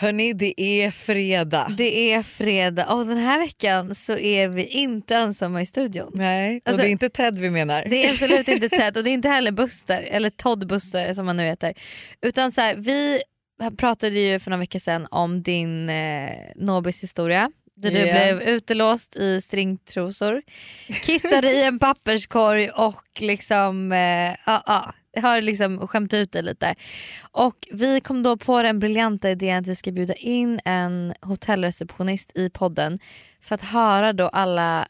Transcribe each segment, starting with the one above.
Hörni, det är fredag. Det är fredag och den här veckan så är vi inte ensamma i studion. Nej, och Alltså- det är inte Ted vi menar. Det är absolut inte Ted och det är inte heller Buster, eller Todd Buster som han nu heter. Utan så här, vi pratade ju för några veckor sedan om din eh, Nobis historia. Där du Ja. blev utelåst i stringtrosor, kissade i en papperskorg och liksom, eh, ja, ja, har liksom skämt ut det lite. Och vi kom då på den briljanta idén att vi ska bjuda in en hotellreceptionist i podden för att höra då alla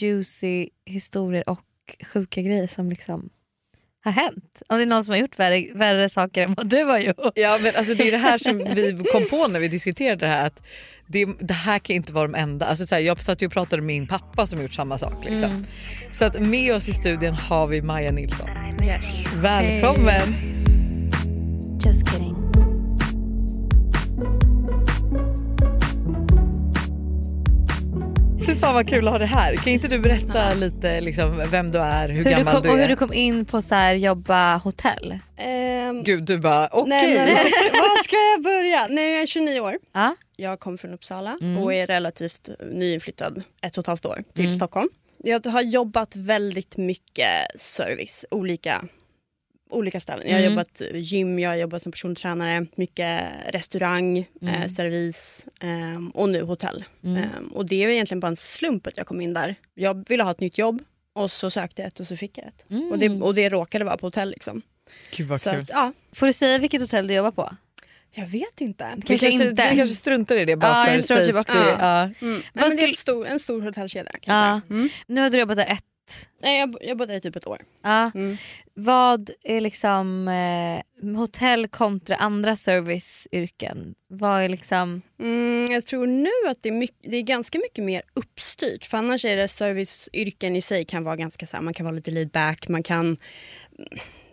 juicy historier och sjuka grejer som liksom har hänt. Om det är någon som har gjort värre, värre saker än vad du har gjort. Ja, men alltså, det är det här som vi kom på när vi diskuterade det här. Att det, det här kan inte vara de enda. Alltså, så här, jag satt ju och pratade med min pappa som gjort samma sak. Liksom. Mm. Så att med oss i studion har vi Maja Nilsson. Yes. Välkommen! Just kidding. Fy fan vad kul att ha det här. Kan inte du berätta lite liksom, vem du är, hur, Hur du, gammal kom, du och är? hur du kom in på så här, jobba hotell. Ehm, Gud du bara okej. nej, men vad, ska, vad ska jag börja? Nej, jag är 29 år. Ja. Jag kommer från Uppsala Mm. och är relativt nyinflyttad ett och ett halvt år till Stockholm. Jag har jobbat väldigt mycket service, olika, olika ställen. Jag har Mm. jobbat gym, jag har jobbat som persontränare, mycket restaurang, eh, servis ehm, och nu hotell. Ehm, och det är egentligen bara en slump att jag kom in där. Jag ville ha ett nytt jobb och så sökte jag ett och så fick jag ett. Och, det, och det råkade vara på hotell liksom. Gud vad Så kul. att, ja, Får du säga vilket hotell du jobbar på? Jag vet inte. Vi Kanske kanske, inte. vi kanske struntar i det bara Ja, för safety. också. Ja. Mm. Nej, skulle- ett stor, en stor hotellkedja Ja. Mm. Nu har du jobbat där ett. Nej, jag, jag bodde där i typ ett år. Ja. Mm. Vad är liksom eh, hotell kontra andra serviceyrken? Vad är liksom... Mm, jag tror nu att det är, mycket, det är ganska mycket mer uppstyrt. För annars är det serviceyrken i sig kan vara ganska så här, man kan vara lite laid back, man kan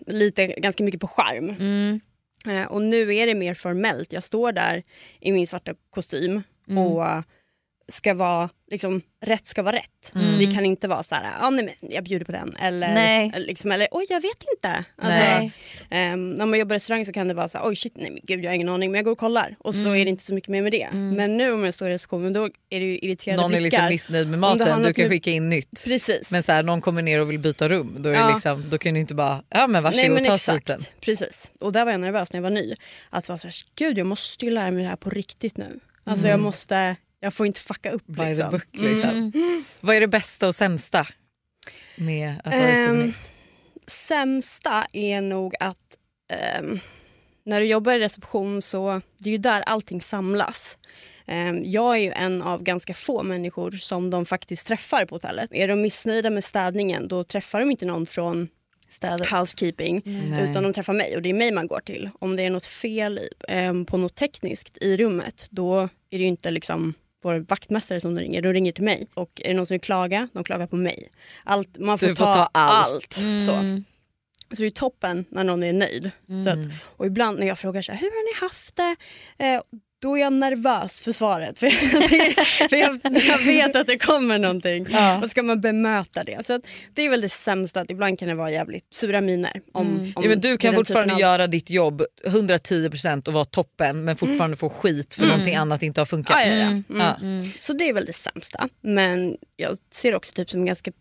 lite, ganska mycket på skärm. Mm. Eh, och nu är det mer formellt. Jag står där i min svarta kostym Mm. Ska vara, liksom, rätt ska vara rätt. Det kan inte vara så här, ah, nej, men jag bjuder på den. Eller, Mm. Nej. liksom, eller oj jag vet inte. Alltså, ehm, när man jobbar i restaurang så kan det vara så här, oj shit nej men gud jag har ingen aning men jag går och kollar. Och Mm. så är det inte så mycket mer med det. Men nu om jag står i receptionen då är det ju irriterade Någon är blickar. liksom missnöjd med du maten, du kan med- skicka in nytt. Precis. Men så här, någon kommer ner och vill byta rum, då, är Ja. liksom, då kan du inte bara, ja men varsågod Nej men ta exakt, sviten. precis. Och där var jag nervös när jag var ny. Att vara såhär, gud jag måste ju lära mig det här på riktigt nu. Alltså jag måste, jag får inte fucka upp By the liksom. book liksom. Vad är det bästa och sämsta med att vara receptionist? Sämsta är nog att ehm, när du jobbar i reception så det är ju där allting samlas. Ehm, jag är ju en av ganska få människor som de faktiskt träffar på hotellet. Är de missnöjda med städningen då träffar de inte någon från Städer. housekeeping Nej. utan de träffar mig och det är mig man går till. Om det är något fel på något tekniskt i rummet då är det ju inte liksom vår vaktmästare som de ringer, de ringer till mig. Och är det någon som vill klaga, de klagar på mig. Allt, man får, får ta, ta allt. allt. Så. så det är toppen när någon är nöjd. Så att, och ibland när jag frågar så här, hur har ni haft det? Eh, då är jag nervös för svaret. För, jag, jag vet att det kommer någonting. Ja. Och ska man bemöta det. Så det är väl det sämsta, att ibland kan det vara jävligt sura miner. Om, om Ja, men du kan fortfarande av- göra ditt jobb 110% och vara toppen men fortfarande få skit för någonting annat inte har funkat. Ja, ja, ja. Mm. Mm. Ja. Så det är väl det sämsta. Men jag ser det också typ som en ganska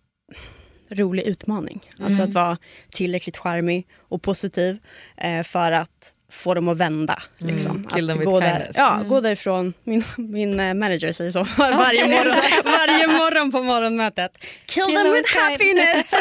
rolig utmaning. Alltså att vara tillräckligt charmig och positiv eh, för att få dem att vända. Liksom. Mm. Kill att them with gå, där, ja, gå därifrån, min, min eh, manager säger så varje morgon, varje morgon på morgonmötet. Kill, them with happiness!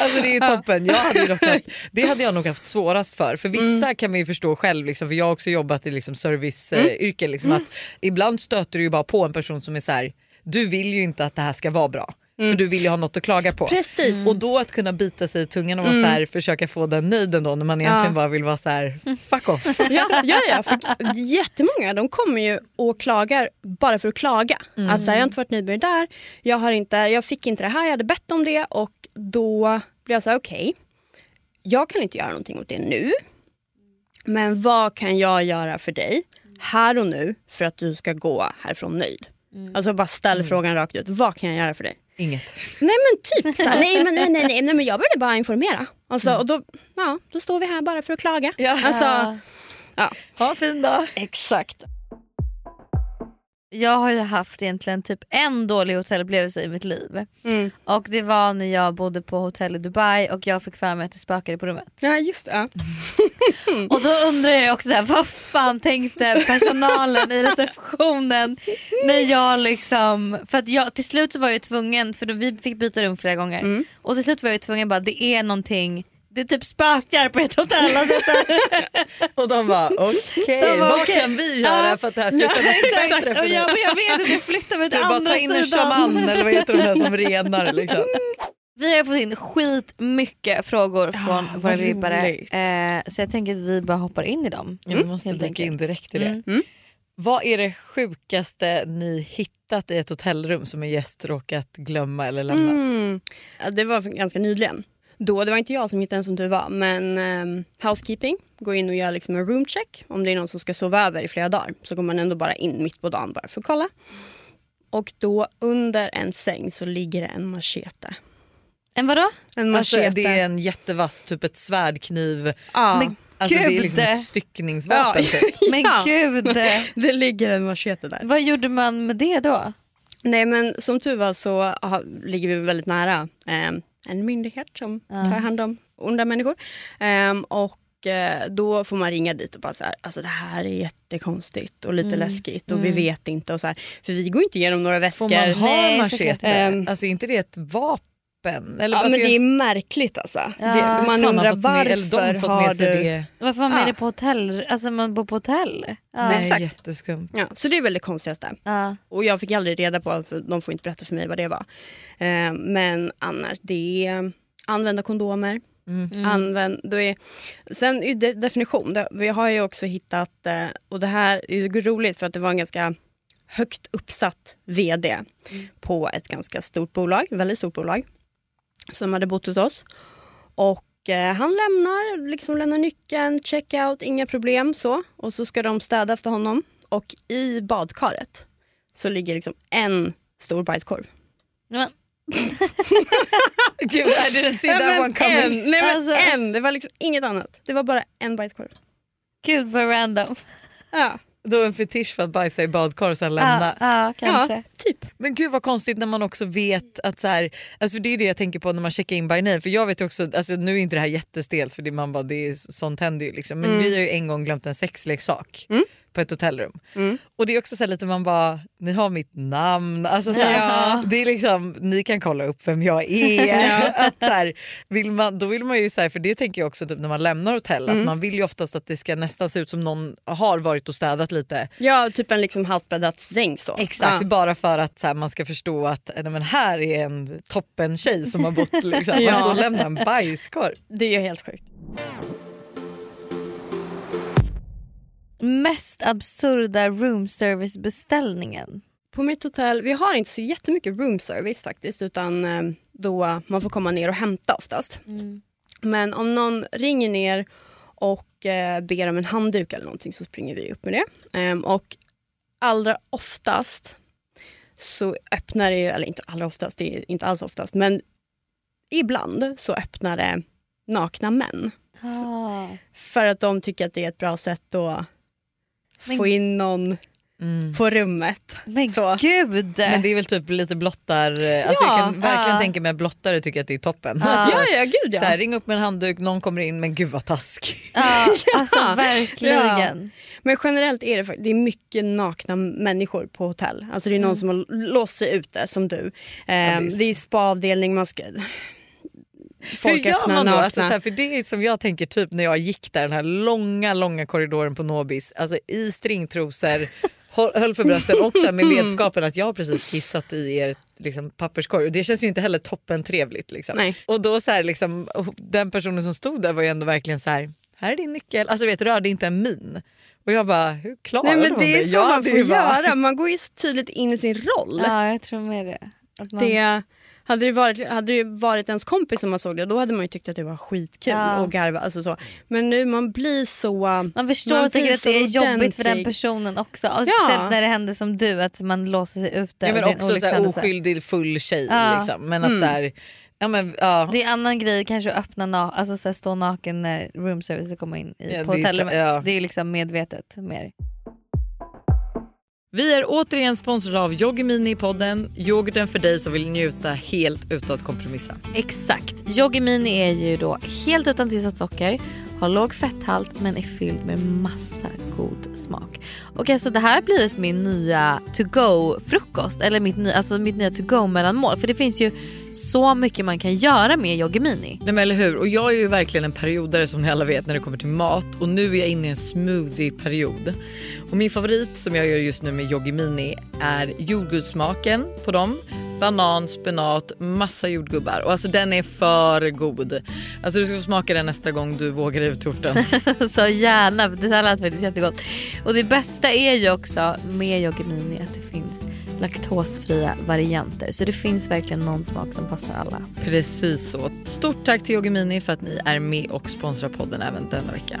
Alltså det är toppen. Jag hade dock haft, det hade jag nog haft svårast för. För vissa Mm. kan man ju förstå själv, liksom, för jag har också jobbat i liksom serviceyrken. liksom, Mm. att ibland stöter du ju bara på en person som är så här, du vill ju inte att det här ska vara bra. För du vill ju ha något att klaga på. Mm. Precis. Och då att kunna bita sig i tungan och vara så här, försöka få den nöjd ändå när man egentligen bara vill vara så här, fuck off. Ja, ja, ja för jättemånga de kommer ju och klagar bara för att klaga. Att så här, jag har inte varit nöjd med det där, jag, har inte, jag fick inte det här, jag hade bett om det och då blir jag så här, okej, jag kan inte göra någonting åt det nu. Men vad kan jag göra för dig här och nu för att du ska gå härifrån nöjd? Alltså bara ställ frågan rakt ut, vad kan jag göra för dig? Inget. Nej men typ så här, nej, men, nej, nej, nej, nej men jag började bara informera. Alltså, Och då, ja, då står vi här bara för att klaga. Ja. Alltså, Ja. Ha en fin dag. Exakt. Jag har ju haft egentligen typ en dålig hotellupplevelse i mitt liv. Mm. Och det var när jag bodde på hotell i Dubai och jag fick för mig att det spökade på rummet. Ja just det. Och då undrar jag också här, vad fan tänkte personalen i receptionen när jag liksom, för att jag, till slut så var jag tvungen, för då, vi fick byta rum flera gånger Mm. och till slut var jag tvungen bara det är någonting det typ spökar på ett hotell. Alltså, Och de bara okej, bara, vad okej. kan vi göra Ja. för att det här ska kännas bättre för och dig? jag, men jag vet inte, jag flyttar mig Du till bara andra ta in en sidan. shaman eller vad heter de där som renar liksom. Vi har fått in skitmycket frågor från Ah, våra vibbare eh, så jag tänker att vi bara hoppar in i dem. Ja, vi måste helt dyka in direkt i det. Mm. Mm. Vad är det sjukaste ni hittat i ett hotellrum som en gäst råkat glömma eller lämnat? Mm. Ja, det var ganska nyligen. Då, det var inte jag som hittade den som du var, men ehm, housekeeping går in och gör liksom en roomcheck. Om det är någon som ska sova över i flera dagar så går man ändå bara in mitt på dagen bara för att kolla. Och då under en säng så ligger det en machete. En vadå? En Alltså, machete. det är en jättevass, typ ett svärdkniv. ja. Men Alltså, det är Gud. liksom ett styckningsvapen. Ja. Typ. Men Ja. gud, det ligger en machete där. vad gjorde man med det då? Nej men som tur var så har, ligger vi väldigt nära ehm, en myndighet som Ja. tar hand om onda människor. Ehm, och eh, då får man ringa dit och bara så här, alltså det här är jättekonstigt och lite Mm. läskigt och Mm. vi vet inte och så här. För vi går inte igenom några väskor. Får man ha machete? Ehm. Alltså inte det ett vapen? Eller, Ja men det är jag- märkligt alltså. Ja. det, man undrar fått med, eller varför de har du... det. Varför har man med det på hotell? Alltså man bor på hotell? Ja. Nej, exakt. jätteskumt. Ja, så det är väl det konstigaste. Ja. Och jag fick aldrig reda på, för de får inte berätta för mig vad det var. Ehm, men annars, det är använda kondomer. Mm. Använd, då är, sen i de, definition, det, vi har ju också hittat, eh, och det här är ju roligt för att det var en ganska högt uppsatt VD på ett ganska stort bolag, väldigt stort bolag, som hade bott hos oss. Och eh, han lämnar, liksom lämnar nyckeln, checkout, inga problem så. Och så ska de städa efter honom. Och i badkaret så ligger liksom en stor bajskorv. Men, Gud, I didn't see that men one coming. en, nej men Alltså. en, det var liksom inget annat. Det var bara en bajskorv. gud vad random. Ja, Då en fetisch för att bajsa i badkar och sen lämna. Ja, ja kanske. ja typ. Men gud vad konstigt när man också vet att så här, alltså det är det jag tänker på när man checkar in by name. För jag vet också, alltså nu är inte det här jättestelt för det, man bara, det är, sånt händer ju liksom. Men Mm. vi har ju en gång glömt en sexleksak Mm. På ett hotellrum. Mm. Och det är också så lite man bara, ni har mitt namn. Alltså så Ja. det är liksom, ni kan kolla upp vem jag är. att så här, vill man, då vill man ju så här, för det tänker jag också typ när man lämnar hotell, att Mm. man vill ju oftast att det ska nästan se ut som någon har varit och städat lite. Ja, typ en liksom halvbäddad säng så. Exakt, Ja. bara för att så här, man ska förstå att nej, men här är en toppen tjej som har bott liksom. Ja. Att då lämna en bajskorv. Det är ju helt sjukt. Mest absurda room service beställningen. På mitt hotell, vi har inte så jättemycket room service faktiskt utan eh, då man får komma ner och hämta oftast. Men om någon ringer ner och eh, ber om en handduk eller någonting så springer vi upp med det. Ehm, och allra oftast så öppnar det, eller inte allra oftast, det är inte alls oftast, men ibland så öppnar det nakna män. Ah. För att de tycker att det är ett bra sätt att Men- få in någon Mm. på rummet. Men Så. gud! Men det är väl typ lite blottar, alltså jag kan verkligen ja. tänka mig att blottare tycker att det är toppen. Ja. Alltså, Ja, ja, gud så här, ja. ring upp med en handduk, någon kommer in men gud vad taskig. ja, alltså Ja. verkligen. Men generellt är det, det är mycket nakna människor på hotell. Alltså det är någon som har låst sig ute som du. Ehm, visst. det är spaavdelning, man ska... Folk Hur gör man då? Alltså, så här, för det är som jag tänker typ när jag gick där den här långa långa korridoren på Nobis, alltså i stringtrosor, höll för brösten och så med vetskapen att jag har precis kissat i er liksom, papperskorg. Och det känns ju inte heller toppen trevligt. Liksom. Nej. Och då så här, liksom, och den personen som stod där var ju ändå verkligen så här, här är din nyckel. Alltså vet, rörde inte en min. Och jag bara, hur klarar Nej men hon det är så Jag man får bara- göra, man går ju så tydligt in i sin roll. Ja, jag tror med det. Att man- Det, hade, det varit, hade det varit ens kompis som man såg det då hade man ju tyckt att det var skitkul Ja. och garva. Alltså så. Men nu man blir så... Man förstår Man säkert att det är så jobbigt för den ordentlig. personen också. Och Ja. Speciellt när det händer som du, att man låser sig ute. Ja, men det också så här, oskyldig full tjej. Ja. Liksom. Men att Mm. så här, Ja, men, ja. Det är en annan grej kanske att öppna na- alltså så här, stå naken när room service kommer in i, Ja, på det är hotellrummet. klart, ja. Det är liksom medvetet mer. Vi är återigen sponsrade av Yoggi Mini i podden. Yoghurten för dig som vill njuta helt utan att kompromissa. Exakt. Yoggi Mini är ju då helt utan tillsatt socker, har låg fetthalt men är fylld med massa god smak. Och alltså det här har blivit min nya to go frukost eller mitt, nya- alltså mitt nya to go mellanmål för det finns ju så mycket man kan göra med Yoggi Mini. Nej, men eller hur? Och jag är ju verkligen en periodare som ni alla vet när det kommer till mat och nu är jag inne i en smoothie-period. Och min favorit som jag gör just nu med Yoggi Mini är jordgubbssmaken på dem. Banan, spenat, massa jordgubbar och alltså den är för god. Alltså du ska få smaka den nästa gång du vågar torten. Så gärna, det här lät faktiskt jättegott. Och det bästa är ju också med Yoggi Mini att det finns laktosfria varianter. Så det finns verkligen någon smak som passar alla. Precis så. Stort tack till Yoggi Mini för att ni är med och sponsrar podden även denna vecka.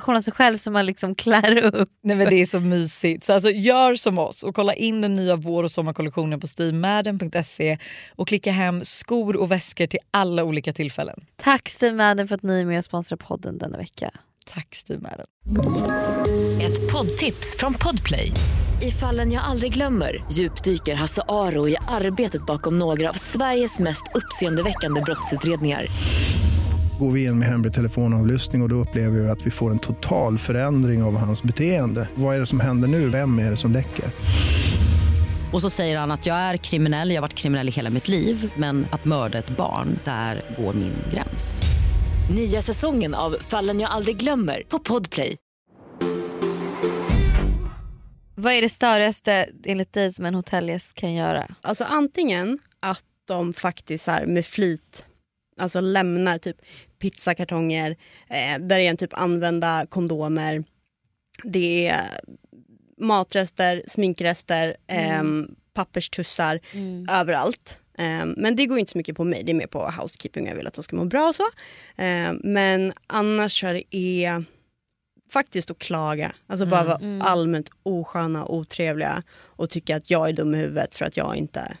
av sig själv som man liksom klär upp. Nej men det är så mysigt. Så alltså, gör som oss och kolla in den nya vår och sommarkollektionen på steamadden.se och klicka hem skor och väskor till alla olika tillfällen. Tack Steve Madden för att ni är med och sponsrar podden denna vecka. Tack Steve Madden. Ett poddtips från Podplay. I fallen jag aldrig glömmer djupdyker Hasse Aro i arbetet bakom några av Sveriges mest uppseendeväckande brottsutredningar. Går vi in med hemlig telefonavlyssning och, och då upplever vi att vi får en total förändring av hans beteende. Vad är det som händer nu? Vem är det som läcker? Och så säger han att jag är kriminell, jag har varit kriminell i hela mitt liv men att mörda ett barn, där går min gräns. Nya säsongen av Fallen jag aldrig glömmer på Podplay. Vad är det störigaste enligt dig som en hotellgäst kan göra? Alltså antingen att de faktiskt här med flit alltså lämnar typ pizzakartonger, eh, där det är en typ använda kondomer, det är matrester, sminkrester, ehm, papperstussar överallt. Ehm, men det går inte så mycket på mig, det är mer på housekeeping jag vill att de ska må bra och så. Ehm, men annars tror jag det är faktiskt att klaga. Alltså bara vara allmänt osköna, otrevliga och tycka att jag är dum i huvudet för att jag inte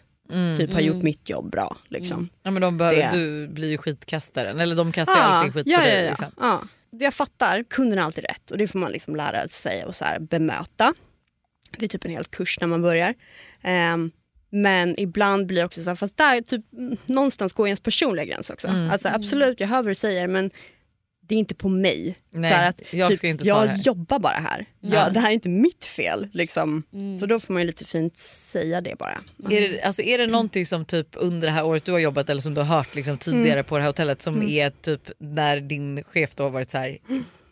typ har gjort mitt jobb bra. Liksom. Ja, men de behöver, Det- Du blir ju skitkastaren eller de kastar ju all sin skit ja, på dig. ja, ja. Liksom. ja. Det jag fattar, kunden har alltid rätt och det får man liksom lära sig och så här bemöta. Det är typ en hel kurs när man börjar. Ehm, men ibland blir det också så här, fast där typ, mm, någonstans går ens personliga gräns också. Mm. Alltså, absolut, jag hör vad du säger men det är inte på mig. Nej, så här att, jag typ, ska inte jag det här. jobbar bara här. Jag, det här är inte mitt fel. Liksom. Så då får man ju lite fint säga det bara. Är, det, alltså, är det någonting som typ under det här året du har jobbat eller som du har hört liksom, tidigare på det här hotellet som är typ när din chef då har varit så här: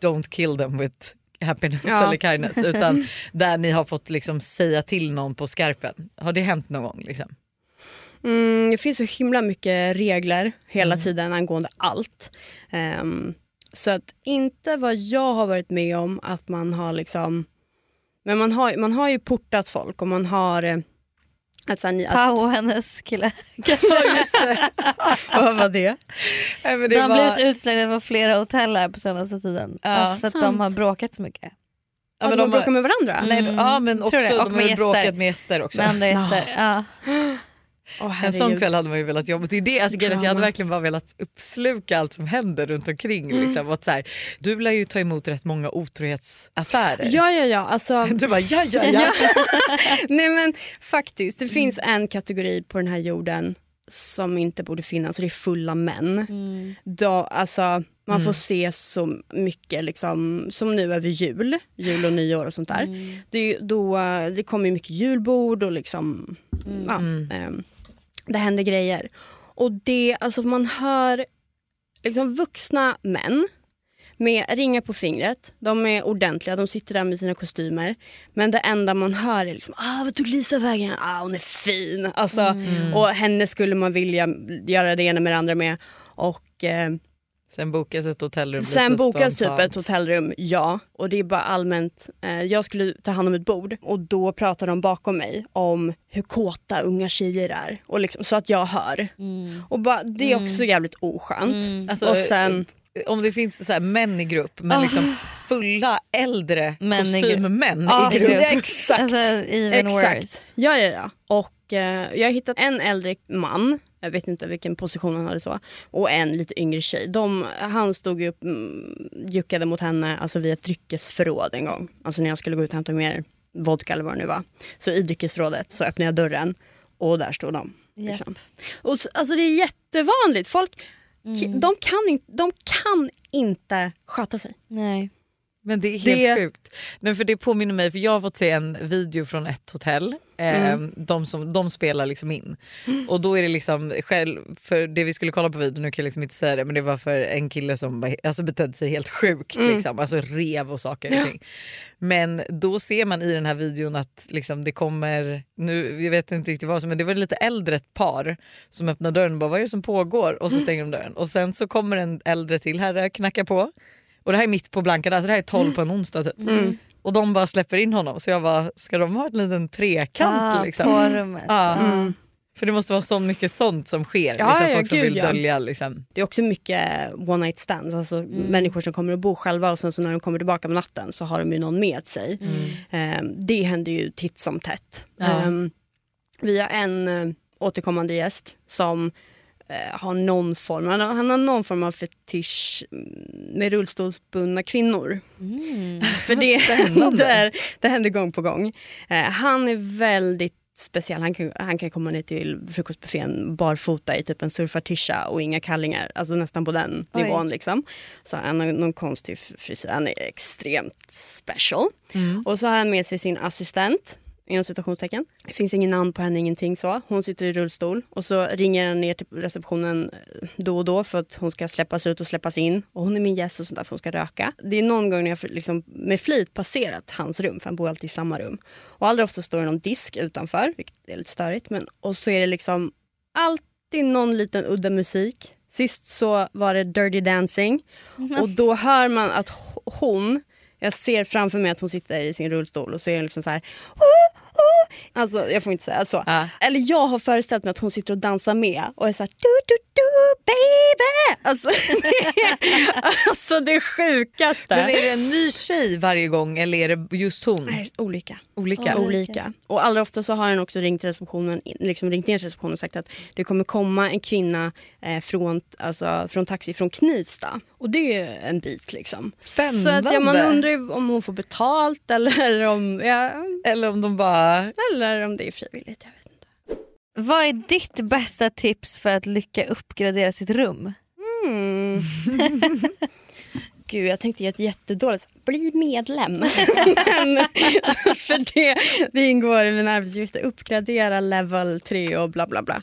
don't kill them with happiness Ja. eller kindness utan där ni har fått liksom säga till någon på skarpen. Har det hänt någon gång? Liksom? Mm, det finns så himla mycket regler hela tiden angående allt. Ehm, så att inte vad jag har varit med om att man har liksom men man har, man har ju portat folk och man har eh, att, så här, ni, att, Pau och hennes kille. Ja, just det. Vad var det? Nej, men De det har var, blivit utslängda på flera hotell här på senaste tiden. Ja. Alltså att de har bråkat så mycket. ja, men de har, med varandra? nej, ja men också det. Och de har bråkat gäster. med gäster också. Med andra gäster. Ja. Åh, En sån kväll hade man ju velat jobba. Det är det, alltså, jag hade verkligen bara velat uppsluka allt som händer runt omkring. Mm. Liksom. Och att så här, du lär ju ta emot rätt många otrohetsaffärer. Ja, ja, ja. Alltså, Du bara ja, ja, ja. nej men faktiskt, det finns en kategori på den här jorden som inte borde finnas och det är fulla män. Då, alltså, man får se så mycket liksom, som nu över jul, jul och nyår och sånt där. Det, är ju då, det kommer mycket julbord och liksom, ja, ehm, det händer grejer. Och det, alltså man hör liksom vuxna män med ringar på fingret. De är ordentliga, de sitter där med sina kostymer. Men det enda man hör är liksom, ah, vad tog Lisa vägen? Ah, hon är fin. Alltså, Och henne skulle man vilja göra det ena med det andra med. Och eh, Sen bokas ett hotellrum Sen bokas typ spontant. ett hotellrum, ja. Och det är bara allmänt. Eh, jag skulle ta hand om ett bord och då pratar de bakom mig om hur kåta unga tjejer är. Och liksom, så att jag hör. Och bara, det är också jävligt oskönt. Alltså, och sen, Om det finns så här män i grupp men liksom fulla äldre Män i kostymmän Ja, i grupp. exakt. Alltså, even Exakt. worse. Ja, ja, ja. Och eh, jag har hittat en äldre man, jag vet inte vilken position han hade så, och en lite yngre tjej. De, han stod upp, mm, juckade mot henne alltså via ett dryckesförråd en gång. Alltså när jag skulle gå ut och hämta mer vodka eller vad det nu var. Så i dryckesförrådet så öppnade jag dörren och där stod de. Liksom. Och så, alltså det är jättevanligt. Folk, de, kan in, de kan inte sköta sig. Nej. Men det är helt Det- sjukt. Nej, för det påminner mig, för jag har fått se en video från ett hotell. Eh, de, som, de spelar liksom in. Och då är det liksom, själv, för det vi skulle kolla på videon, nu kan jag liksom inte säga det, men det var för en kille som alltså, betedde sig helt sjukt. Liksom, alltså rev och saker. och ting. Men då ser man i den här videon att liksom, det kommer, nu, jag vet inte riktigt vad som men det var lite äldre ett par som öppnar dörren och bara vad är det som pågår? Och så stänger de dörren. Och sen så kommer en äldre till herre knackar på. Och det här är mitt på blanka, alltså det här är 12 på en onsdag typ. Och de bara släpper in honom så jag bara, ska de ha en liten trekant Ah, liksom? På rummet. Ja. För det måste vara så mycket sånt som sker. Ja, liksom, ja, folk som gud, vill ja. dölja. Liksom. Det är också mycket one night stands, alltså människor som kommer och bor själva och sen så när de kommer tillbaka på natten så har de ju någon med sig. Ehm, det händer ju titt som tätt. Ja. Ehm, vi har en eh, återkommande gäst som eh, har någon form, han har, han har någon form av fetisch mm, med rullstolsbundna kvinnor. För det, det, är, det händer gång på gång. Eh, han är väldigt speciell. Han kan, han kan komma ner till frukostbuffén barfota i typ en surfartisha och inga kallingar. Alltså nästan på den Oj. nivån. Liksom. Så han har någon konstig frisyr. Han är extremt special. Och så har han med sig sin assistent inom citationstecken. Det finns ingen namn på henne, ingenting så. Hon sitter i rullstol och så ringer han ner till receptionen eh, då och då för att hon ska släppas ut och släppas in. Och hon är min gäst och sånt där för hon ska röka. Det är någon gång när jag liksom med flit passerat hans rum, för han bor alltid i samma rum. Och allra ofta står det någon disk utanför, vilket är lite störigt. Men, och så är det liksom alltid någon liten udda musik. Sist så var det Dirty Dancing och då hör man att hon, jag ser framför mig att hon sitter i sin rullstol och så är hon liksom så här. "Oh. Alltså jag får inte säga så. Ja. Eller jag har föreställt mig att hon sitter och dansar med och är så här du du du baby. Alltså alltså det sjukaste. Men är det en ny tjej varje gång eller är det just hon? Nej, olika. Olika? Olika. Och allra ofta så har han också ringt receptionen, liksom ringt ner till receptionen och sagt att det kommer komma en kvinna eh, från, alltså, från taxi från Knivsta. Och det är en bit liksom. Spännande. Så att, ja, man undrar om hon får betalt eller om, ja, Eller om de bara... eller om det är frivilligt. Jag vet inte. Vad är ditt bästa tips för att lycka uppgradera sitt rum? Mm. Gud, jag tänkte ge ett jättedåligt... Bli medlem. Men, för det, det ingår i min arbetsuppgifter. Uppgradera level 3 och bla bla bla.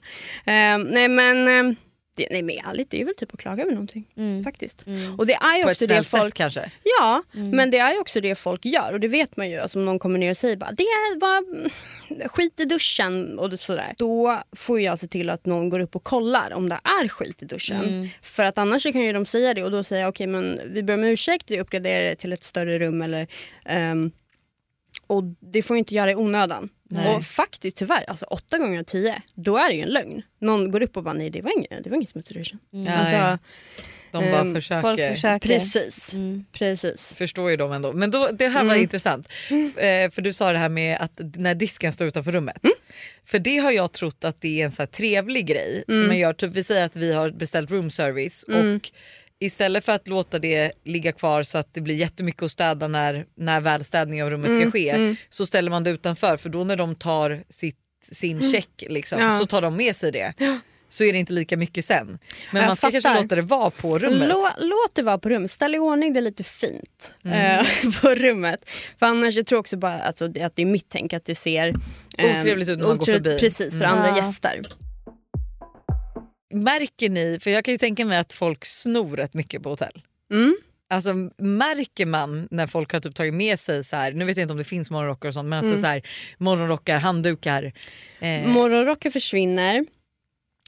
Eh, nej men, eh, det, nej, men ärligt, det är väl typ att klaga över någonting. Faktiskt. Och det är ju På ett också det snällt folk... sätt kanske? Ja, men det är ju också det folk gör och det vet man ju. Alltså, om någon kommer ner och säger bara det var mm, skit i duschen och sådär. Då får jag se till att någon går upp och kollar om det är skit i duschen. För att annars kan ju de säga det och då säger jag okej men vi ber om ursäkt, vi uppgraderar det till ett större rum eller ehm, Och det får ju inte göra i onödan. Nej. Och faktiskt tyvärr, alltså åtta gånger av tio, då är det ju en lögn. Någon går upp och bara nej det var inget, det var inget smutsig duschen. Nej, Alltså, de bara ehm, försöker. Folk försöker. precis, Mm. precis. förstår ju dem ändå. Men då, det här var Mm. intressant. Eh, För du sa det här med att när disken står utanför rummet. Mm. För det har jag trott att det är en så här trevlig grej som man gör. Typ, vi säger att vi har beställt room service Mm. och istället för att låta det ligga kvar så att det blir jättemycket att städa när, när välstädning av rummet Mm. ska ske så ställer man det utanför för då när de tar sitt, sin check liksom, Mm. Ja. så tar de med sig det. Så är det inte lika mycket sen. Men Jag man ska kanske fattar. låta det vara på rummet. Lå, låt det vara på rummet, ställ i ordning det lite fint Mm. eh, på rummet. För annars, jag tror också bara alltså, att det är mitt tänk att det ser eh, Otrevligt ut när man går förbi. Precis, för Mm. andra gäster. Märker ni, för jag kan ju tänka mig att folk snor rätt mycket på hotell. Mm. Alltså märker man när folk har typ tagit med sig så här, nu vet jag inte om det finns morgonrockar och sånt men Mm. alltså så här, morgonrockar, handdukar. Eh, Morgonrockar försvinner,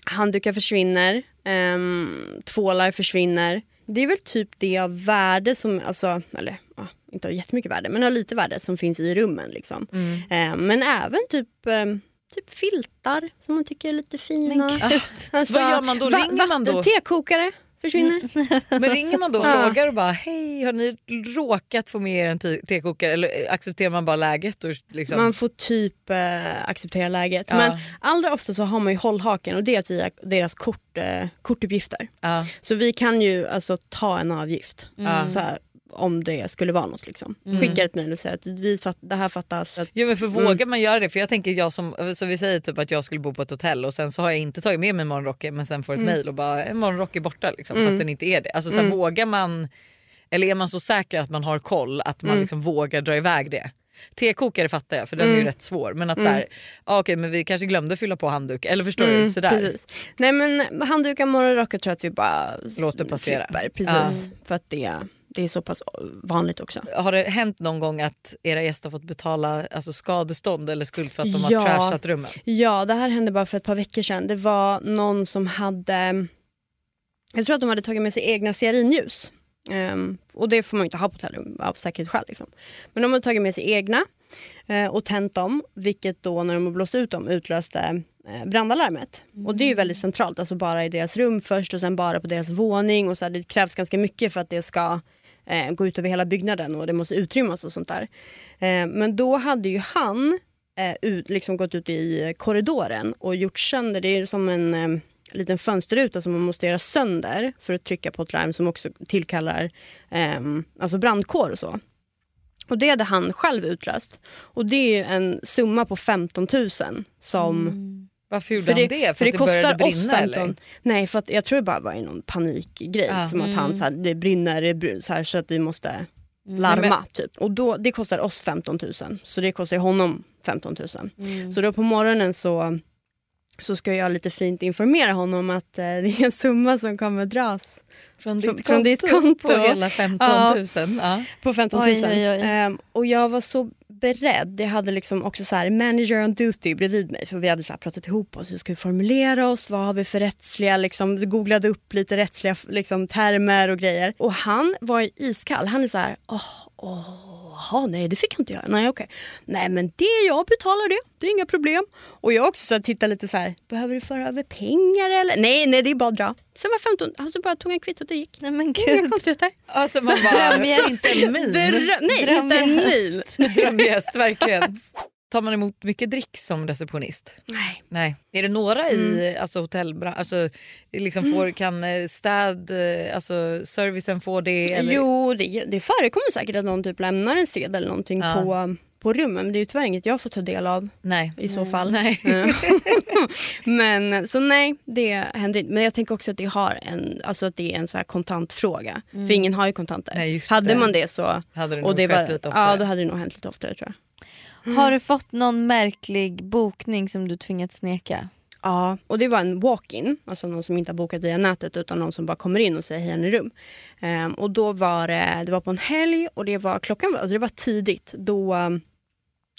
handdukar försvinner, ehm, tvålar försvinner. Det är väl typ det av värde som, alltså, eller ja, inte av jättemycket värde men av lite värde som finns i rummen. Liksom. mm. Ehm, men även typ, ehm, typ filtar som man tycker är lite fina. Alltså, Vad gör man då? Ringer man då? Tekokare försvinner. Men ringer man då och frågar och bara hej har ni råkat få med er en te- tekokare eller accepterar man bara läget? Och liksom, Man får typ eh, acceptera läget. Ja. Men allra ofta så har man ju hållhaken och det är att vi har deras kort, eh, kortuppgifter. ja, Så vi kan ju alltså ta en avgift Ja. så här, om det skulle vara något. Liksom. Skicka ett mejl och säga att vi fatt, det här fattas. Att, Ja men för vågar man göra det? För jag tänker jag som, så vi säger typ att jag skulle bo på ett hotell och sen så har jag inte tagit med mig morgonrocken men sen får ett mejl och bara en morgonrock är borta liksom, fast den inte är det. Alltså så här, vågar man, eller är man så säker att man har koll att man liksom vågar dra iväg det? Tekokare fattar jag för den är ju rätt svår men att så här, ah, okej men vi kanske glömde fylla på handduk eller förstår du? Sådär. Precis. Nej men handdukar, morgonrockar tror jag att vi bara Låter passera. slipper. Precis. För att det, det är så pass vanligt också. Har det hänt någon gång att era gäster har fått betala alltså, skadestånd eller skuld för att de har Ja. trashat rummen? Ja, det här hände bara för ett par veckor sedan. Det var någon som hade, jag tror att de hade tagit med sig egna stearinljus. Ehm, och det får man ju inte ha på hotellrum av säkerhetsskäl. Liksom. Men de hade tagit med sig egna eh, och tänt dem, vilket då när de har blåst ut dem utlöste eh, brandalarmet. Och det är ju väldigt centralt, alltså bara i deras rum först och sen bara på deras våning. Och så här, det krävs ganska mycket för att det ska eh, gå ut över hela byggnaden och det måste utrymmas och sånt där. Eh, men då hade ju han eh, ut, liksom gått ut i korridoren och gjort sönder, det är som en eh, liten fönsterruta som man måste göra sönder för att trycka på ett larm som också tillkallar eh, alltså brandkår och så. Och det hade han själv utlöst. Och det är ju en summa på 15 000 som... Mm. Varför gjorde För det, han det? för det, att började kostar brinna, oss 15. Eller? Nej, för att jag tror det bara var någon panikgrej. Ja. Som att han så här, det brinner, det brinner så, här, så att vi måste larma. Typ. Och då, det kostar oss 15 000. Så det kostar honom 15 000. Så då på morgonen så, så ska jag lite fint informera honom att eh, det är en summa som kommer dras Från Från- ditt, från ditt konto. På hela 15 000. Ja. på 15 000. Oj, oj, oj. Ehm, och jag var så beredd. Jag hade liksom också så här manager on duty bredvid mig för vi hade så här pratat ihop oss. Hur ska vi formulera oss? Vad har vi för rättsliga, liksom, googlade upp lite rättsliga liksom, termer och grejer. Och han var iskall. Han är så här, åh, åh, jaha, nej det fick jag inte göra. Nej okej. Nej men det, jag betalar det, det är inga problem. Och jag också så tittar lite så här, behöver du föra över pengar eller? Nej, nej det är bara att dra. Sen var 15, alltså bara tog han kvittot och gick. Nej men Inga gud. konstigheter. Alltså man bara, Drömgäst. inte en min. Drö- nej, inte en mil. Drömgäst, verkligen. Tar man emot mycket drick som receptionist? Nej. Nej. Är det några i alltså, hotellbranschen, alltså, liksom får, kan eh, städ, eh, alltså servicen få det? Eller? Jo, det, det förekommer säkert att någon typ lämnar en sedel eller någonting Ja. på, på rummen. Men det är ju tyvärr inget jag får ta del av Nej. i så fall. Nej. Eh, men så nej, det händer inte. Men jag tänker också att det, har en, alltså att det är en så här kontantfråga. För ingen har ju kontanter. Nej, hade det. man det så... Hade det och det var, ja, då hade det nog hänt lite oftare tror jag. Har du fått någon märklig bokning som du tvingats neka? Ja, och det var en walk-in, alltså någon som inte har bokat via nätet utan någon som bara kommer in och säger hej, har ni i rum? Um, och då var det, det var på en helg och det var klockan var, alltså det var tidigt. Då, um,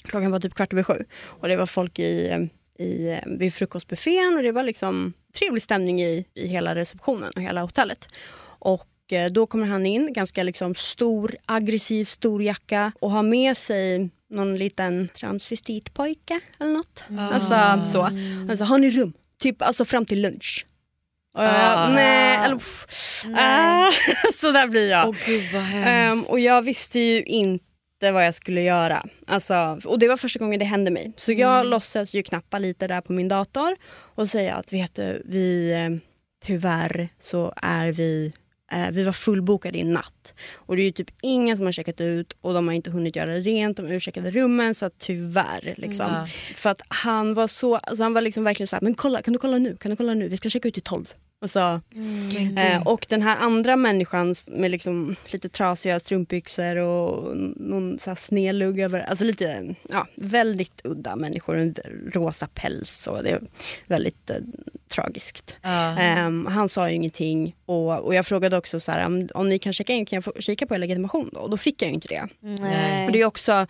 klockan var typ kvart över sju och det var folk i, ehm, i, vid frukostbuffén och det var liksom trevlig stämning i, i hela receptionen och hela hotellet. Och eh, då kommer han in, ganska liksom stor, aggressiv, stor jacka och har med sig någon liten transvestitpojke eller något. Alltså så. Alltså, har ni rum? Typ alltså fram till lunch. Jag, Ah. nej, eller, uff. Ah, så där blir jag. Åh gud hemskt. och jag visste ju inte vad jag skulle göra. Alltså, och det var första gången det hände mig. Så jag låtsas ju knappa lite där på min dator och säga att vet du, vi, eh, tyvärr så är vi vi var fullbokade i natt och det är typ ingen som har checkat ut och de har inte hunnit göra rent, de ursäktade rummen så att tyvärr. Liksom. Ja. För att han var så, alltså han var liksom verkligen såhär, men kolla, kan du kolla nu, kan du kolla nu, vi ska checka ut i tolv. Alltså, eh, och den här andra människan med liksom lite trasiga strumpbyxor och någon så här snedlugg över, alltså lite, ja, väldigt udda människor, en rosa päls och det är väldigt eh, tragiskt. Ja. Ehm, han sa ju ingenting och, och jag frågade också så här, om, om ni kan checka in, kan jag få kika på er legitimation då? Och då fick jag ju inte det. Nej. Och det är också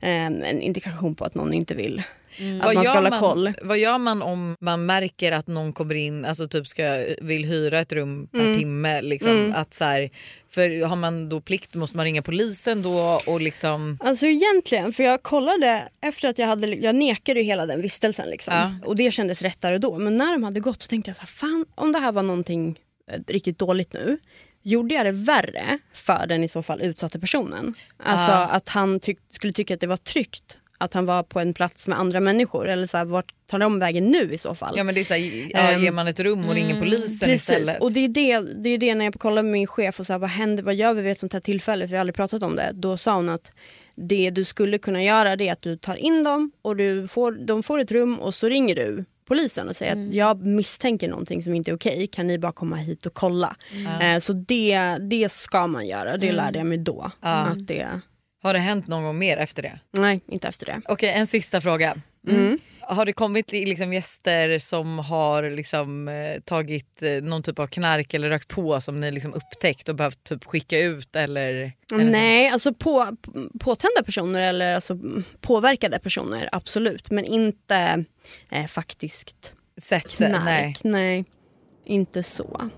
ehm, en indikation på att någon inte vill att Vad man ska gör hålla man- koll. Vad gör man om man märker att någon kommer in, alltså typ ska, vill hyra ett rum per Mm. timme? Liksom, att så här, för har man då plikt måste man ringa polisen då och liksom... Alltså egentligen, för jag kollade efter att jag hade, jag nekade ju hela den vistelsen liksom. Ja. Och det kändes rätt där och då. Men när de hade gått så tänkte jag så här, fan om det här var någonting eh, riktigt dåligt nu. Gjorde jag det värre för den i så fall utsatta personen? Alltså Ja. att han tyck, skulle tycka att det var tryggt att han var på en plats med andra människor eller så här, vart tar de vägen nu i så fall? Ja men det är så här, ja, Ehm, ger man ett rum och ringer polisen Precis, istället? och det är det, det är det när jag kollar med min chef och så här, vad händer, vad gör vi vid ett sånt här tillfälle? För vi har aldrig pratat om det. Då sa hon att det du skulle kunna göra det är att du tar in dem och du får, de får ett rum och så ringer du polisen och säger att jag misstänker någonting som inte är okej, kan ni bara komma hit och kolla? Eh, så det, det ska man göra, det lärde jag mig då. Att det, Har det hänt någon gång mer efter det? nej, inte efter det. Okej en sista fråga. Mm. Har det kommit liksom gäster som har liksom, eh, tagit eh, någon typ av knark eller rökt på som ni liksom upptäckt och behövt typ skicka ut? Eller, eller så? Nej, alltså på, påtända personer eller alltså mm, påverkade personer, absolut. Men inte eh, faktiskt Sätt, knark. nej. Nej. inte så.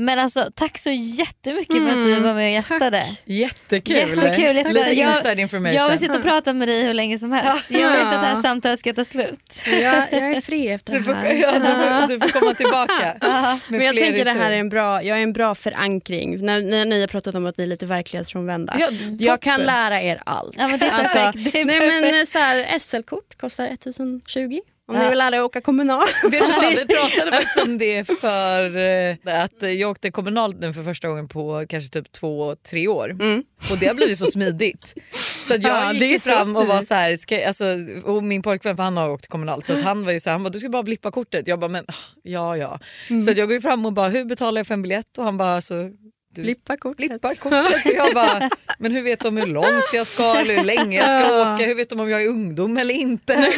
Men alltså tack så jättemycket för att du var med och gästade. Jättekul! Jättekul, jättekul. Lite Jag- inside information. Jag vill sitta och prata med dig hur länge som helst. Jag vill inte att det här samtalet ska ta slut. Jag, jag är fri efter du, får, ja, du, får, du får komma tillbaka. Men jag tänker det här är historier. en bra, jag är en bra förankring. När, när ni har pratat om att ni är lite verklighetsfrånvända. Ja, jag kan lära er allt. Ja, men det är perfekt. Det är nej, men, eh, så här, SL-kort kostar 1020 om Ja. ni vill lära er åka kommunal. Vet du vad, vi pratade faktiskt om det för eh, att jag åkte kommunalt nu för första gången på kanske typ två, tre år. Och det har blivit så smidigt. Så jag Ja, gick så fram och var så här, ska, alltså, och min pojkvän för han har åkt kommunalt så han var ju så här, han bara, du ska bara blippa kortet. Jag bara men ah, ja ja. Så att jag går ju fram och bara hur betalar jag för en biljett och han bara så du Blippa kortet. blippar kortet. Jag bara, men hur vet de hur långt jag ska eller hur länge jag ska åka? Hur vet de om jag är ungdom eller inte?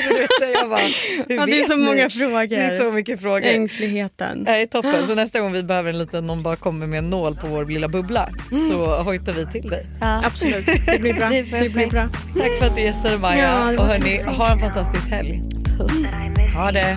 Jag bara, Ja, det är så ni? många frågor. Det är så mycket frågor. Ängsligheten. Nej, toppen. Så nästa gång vi behöver en liten, någon bara kommer med en nål på vår lilla bubbla så hojtar vi till dig. Ja. Absolut, det blir bra. Det det, blir bra. Tack för att du gästade Maja. Ja, det och hörni, ha en fantastisk helg. Ha det.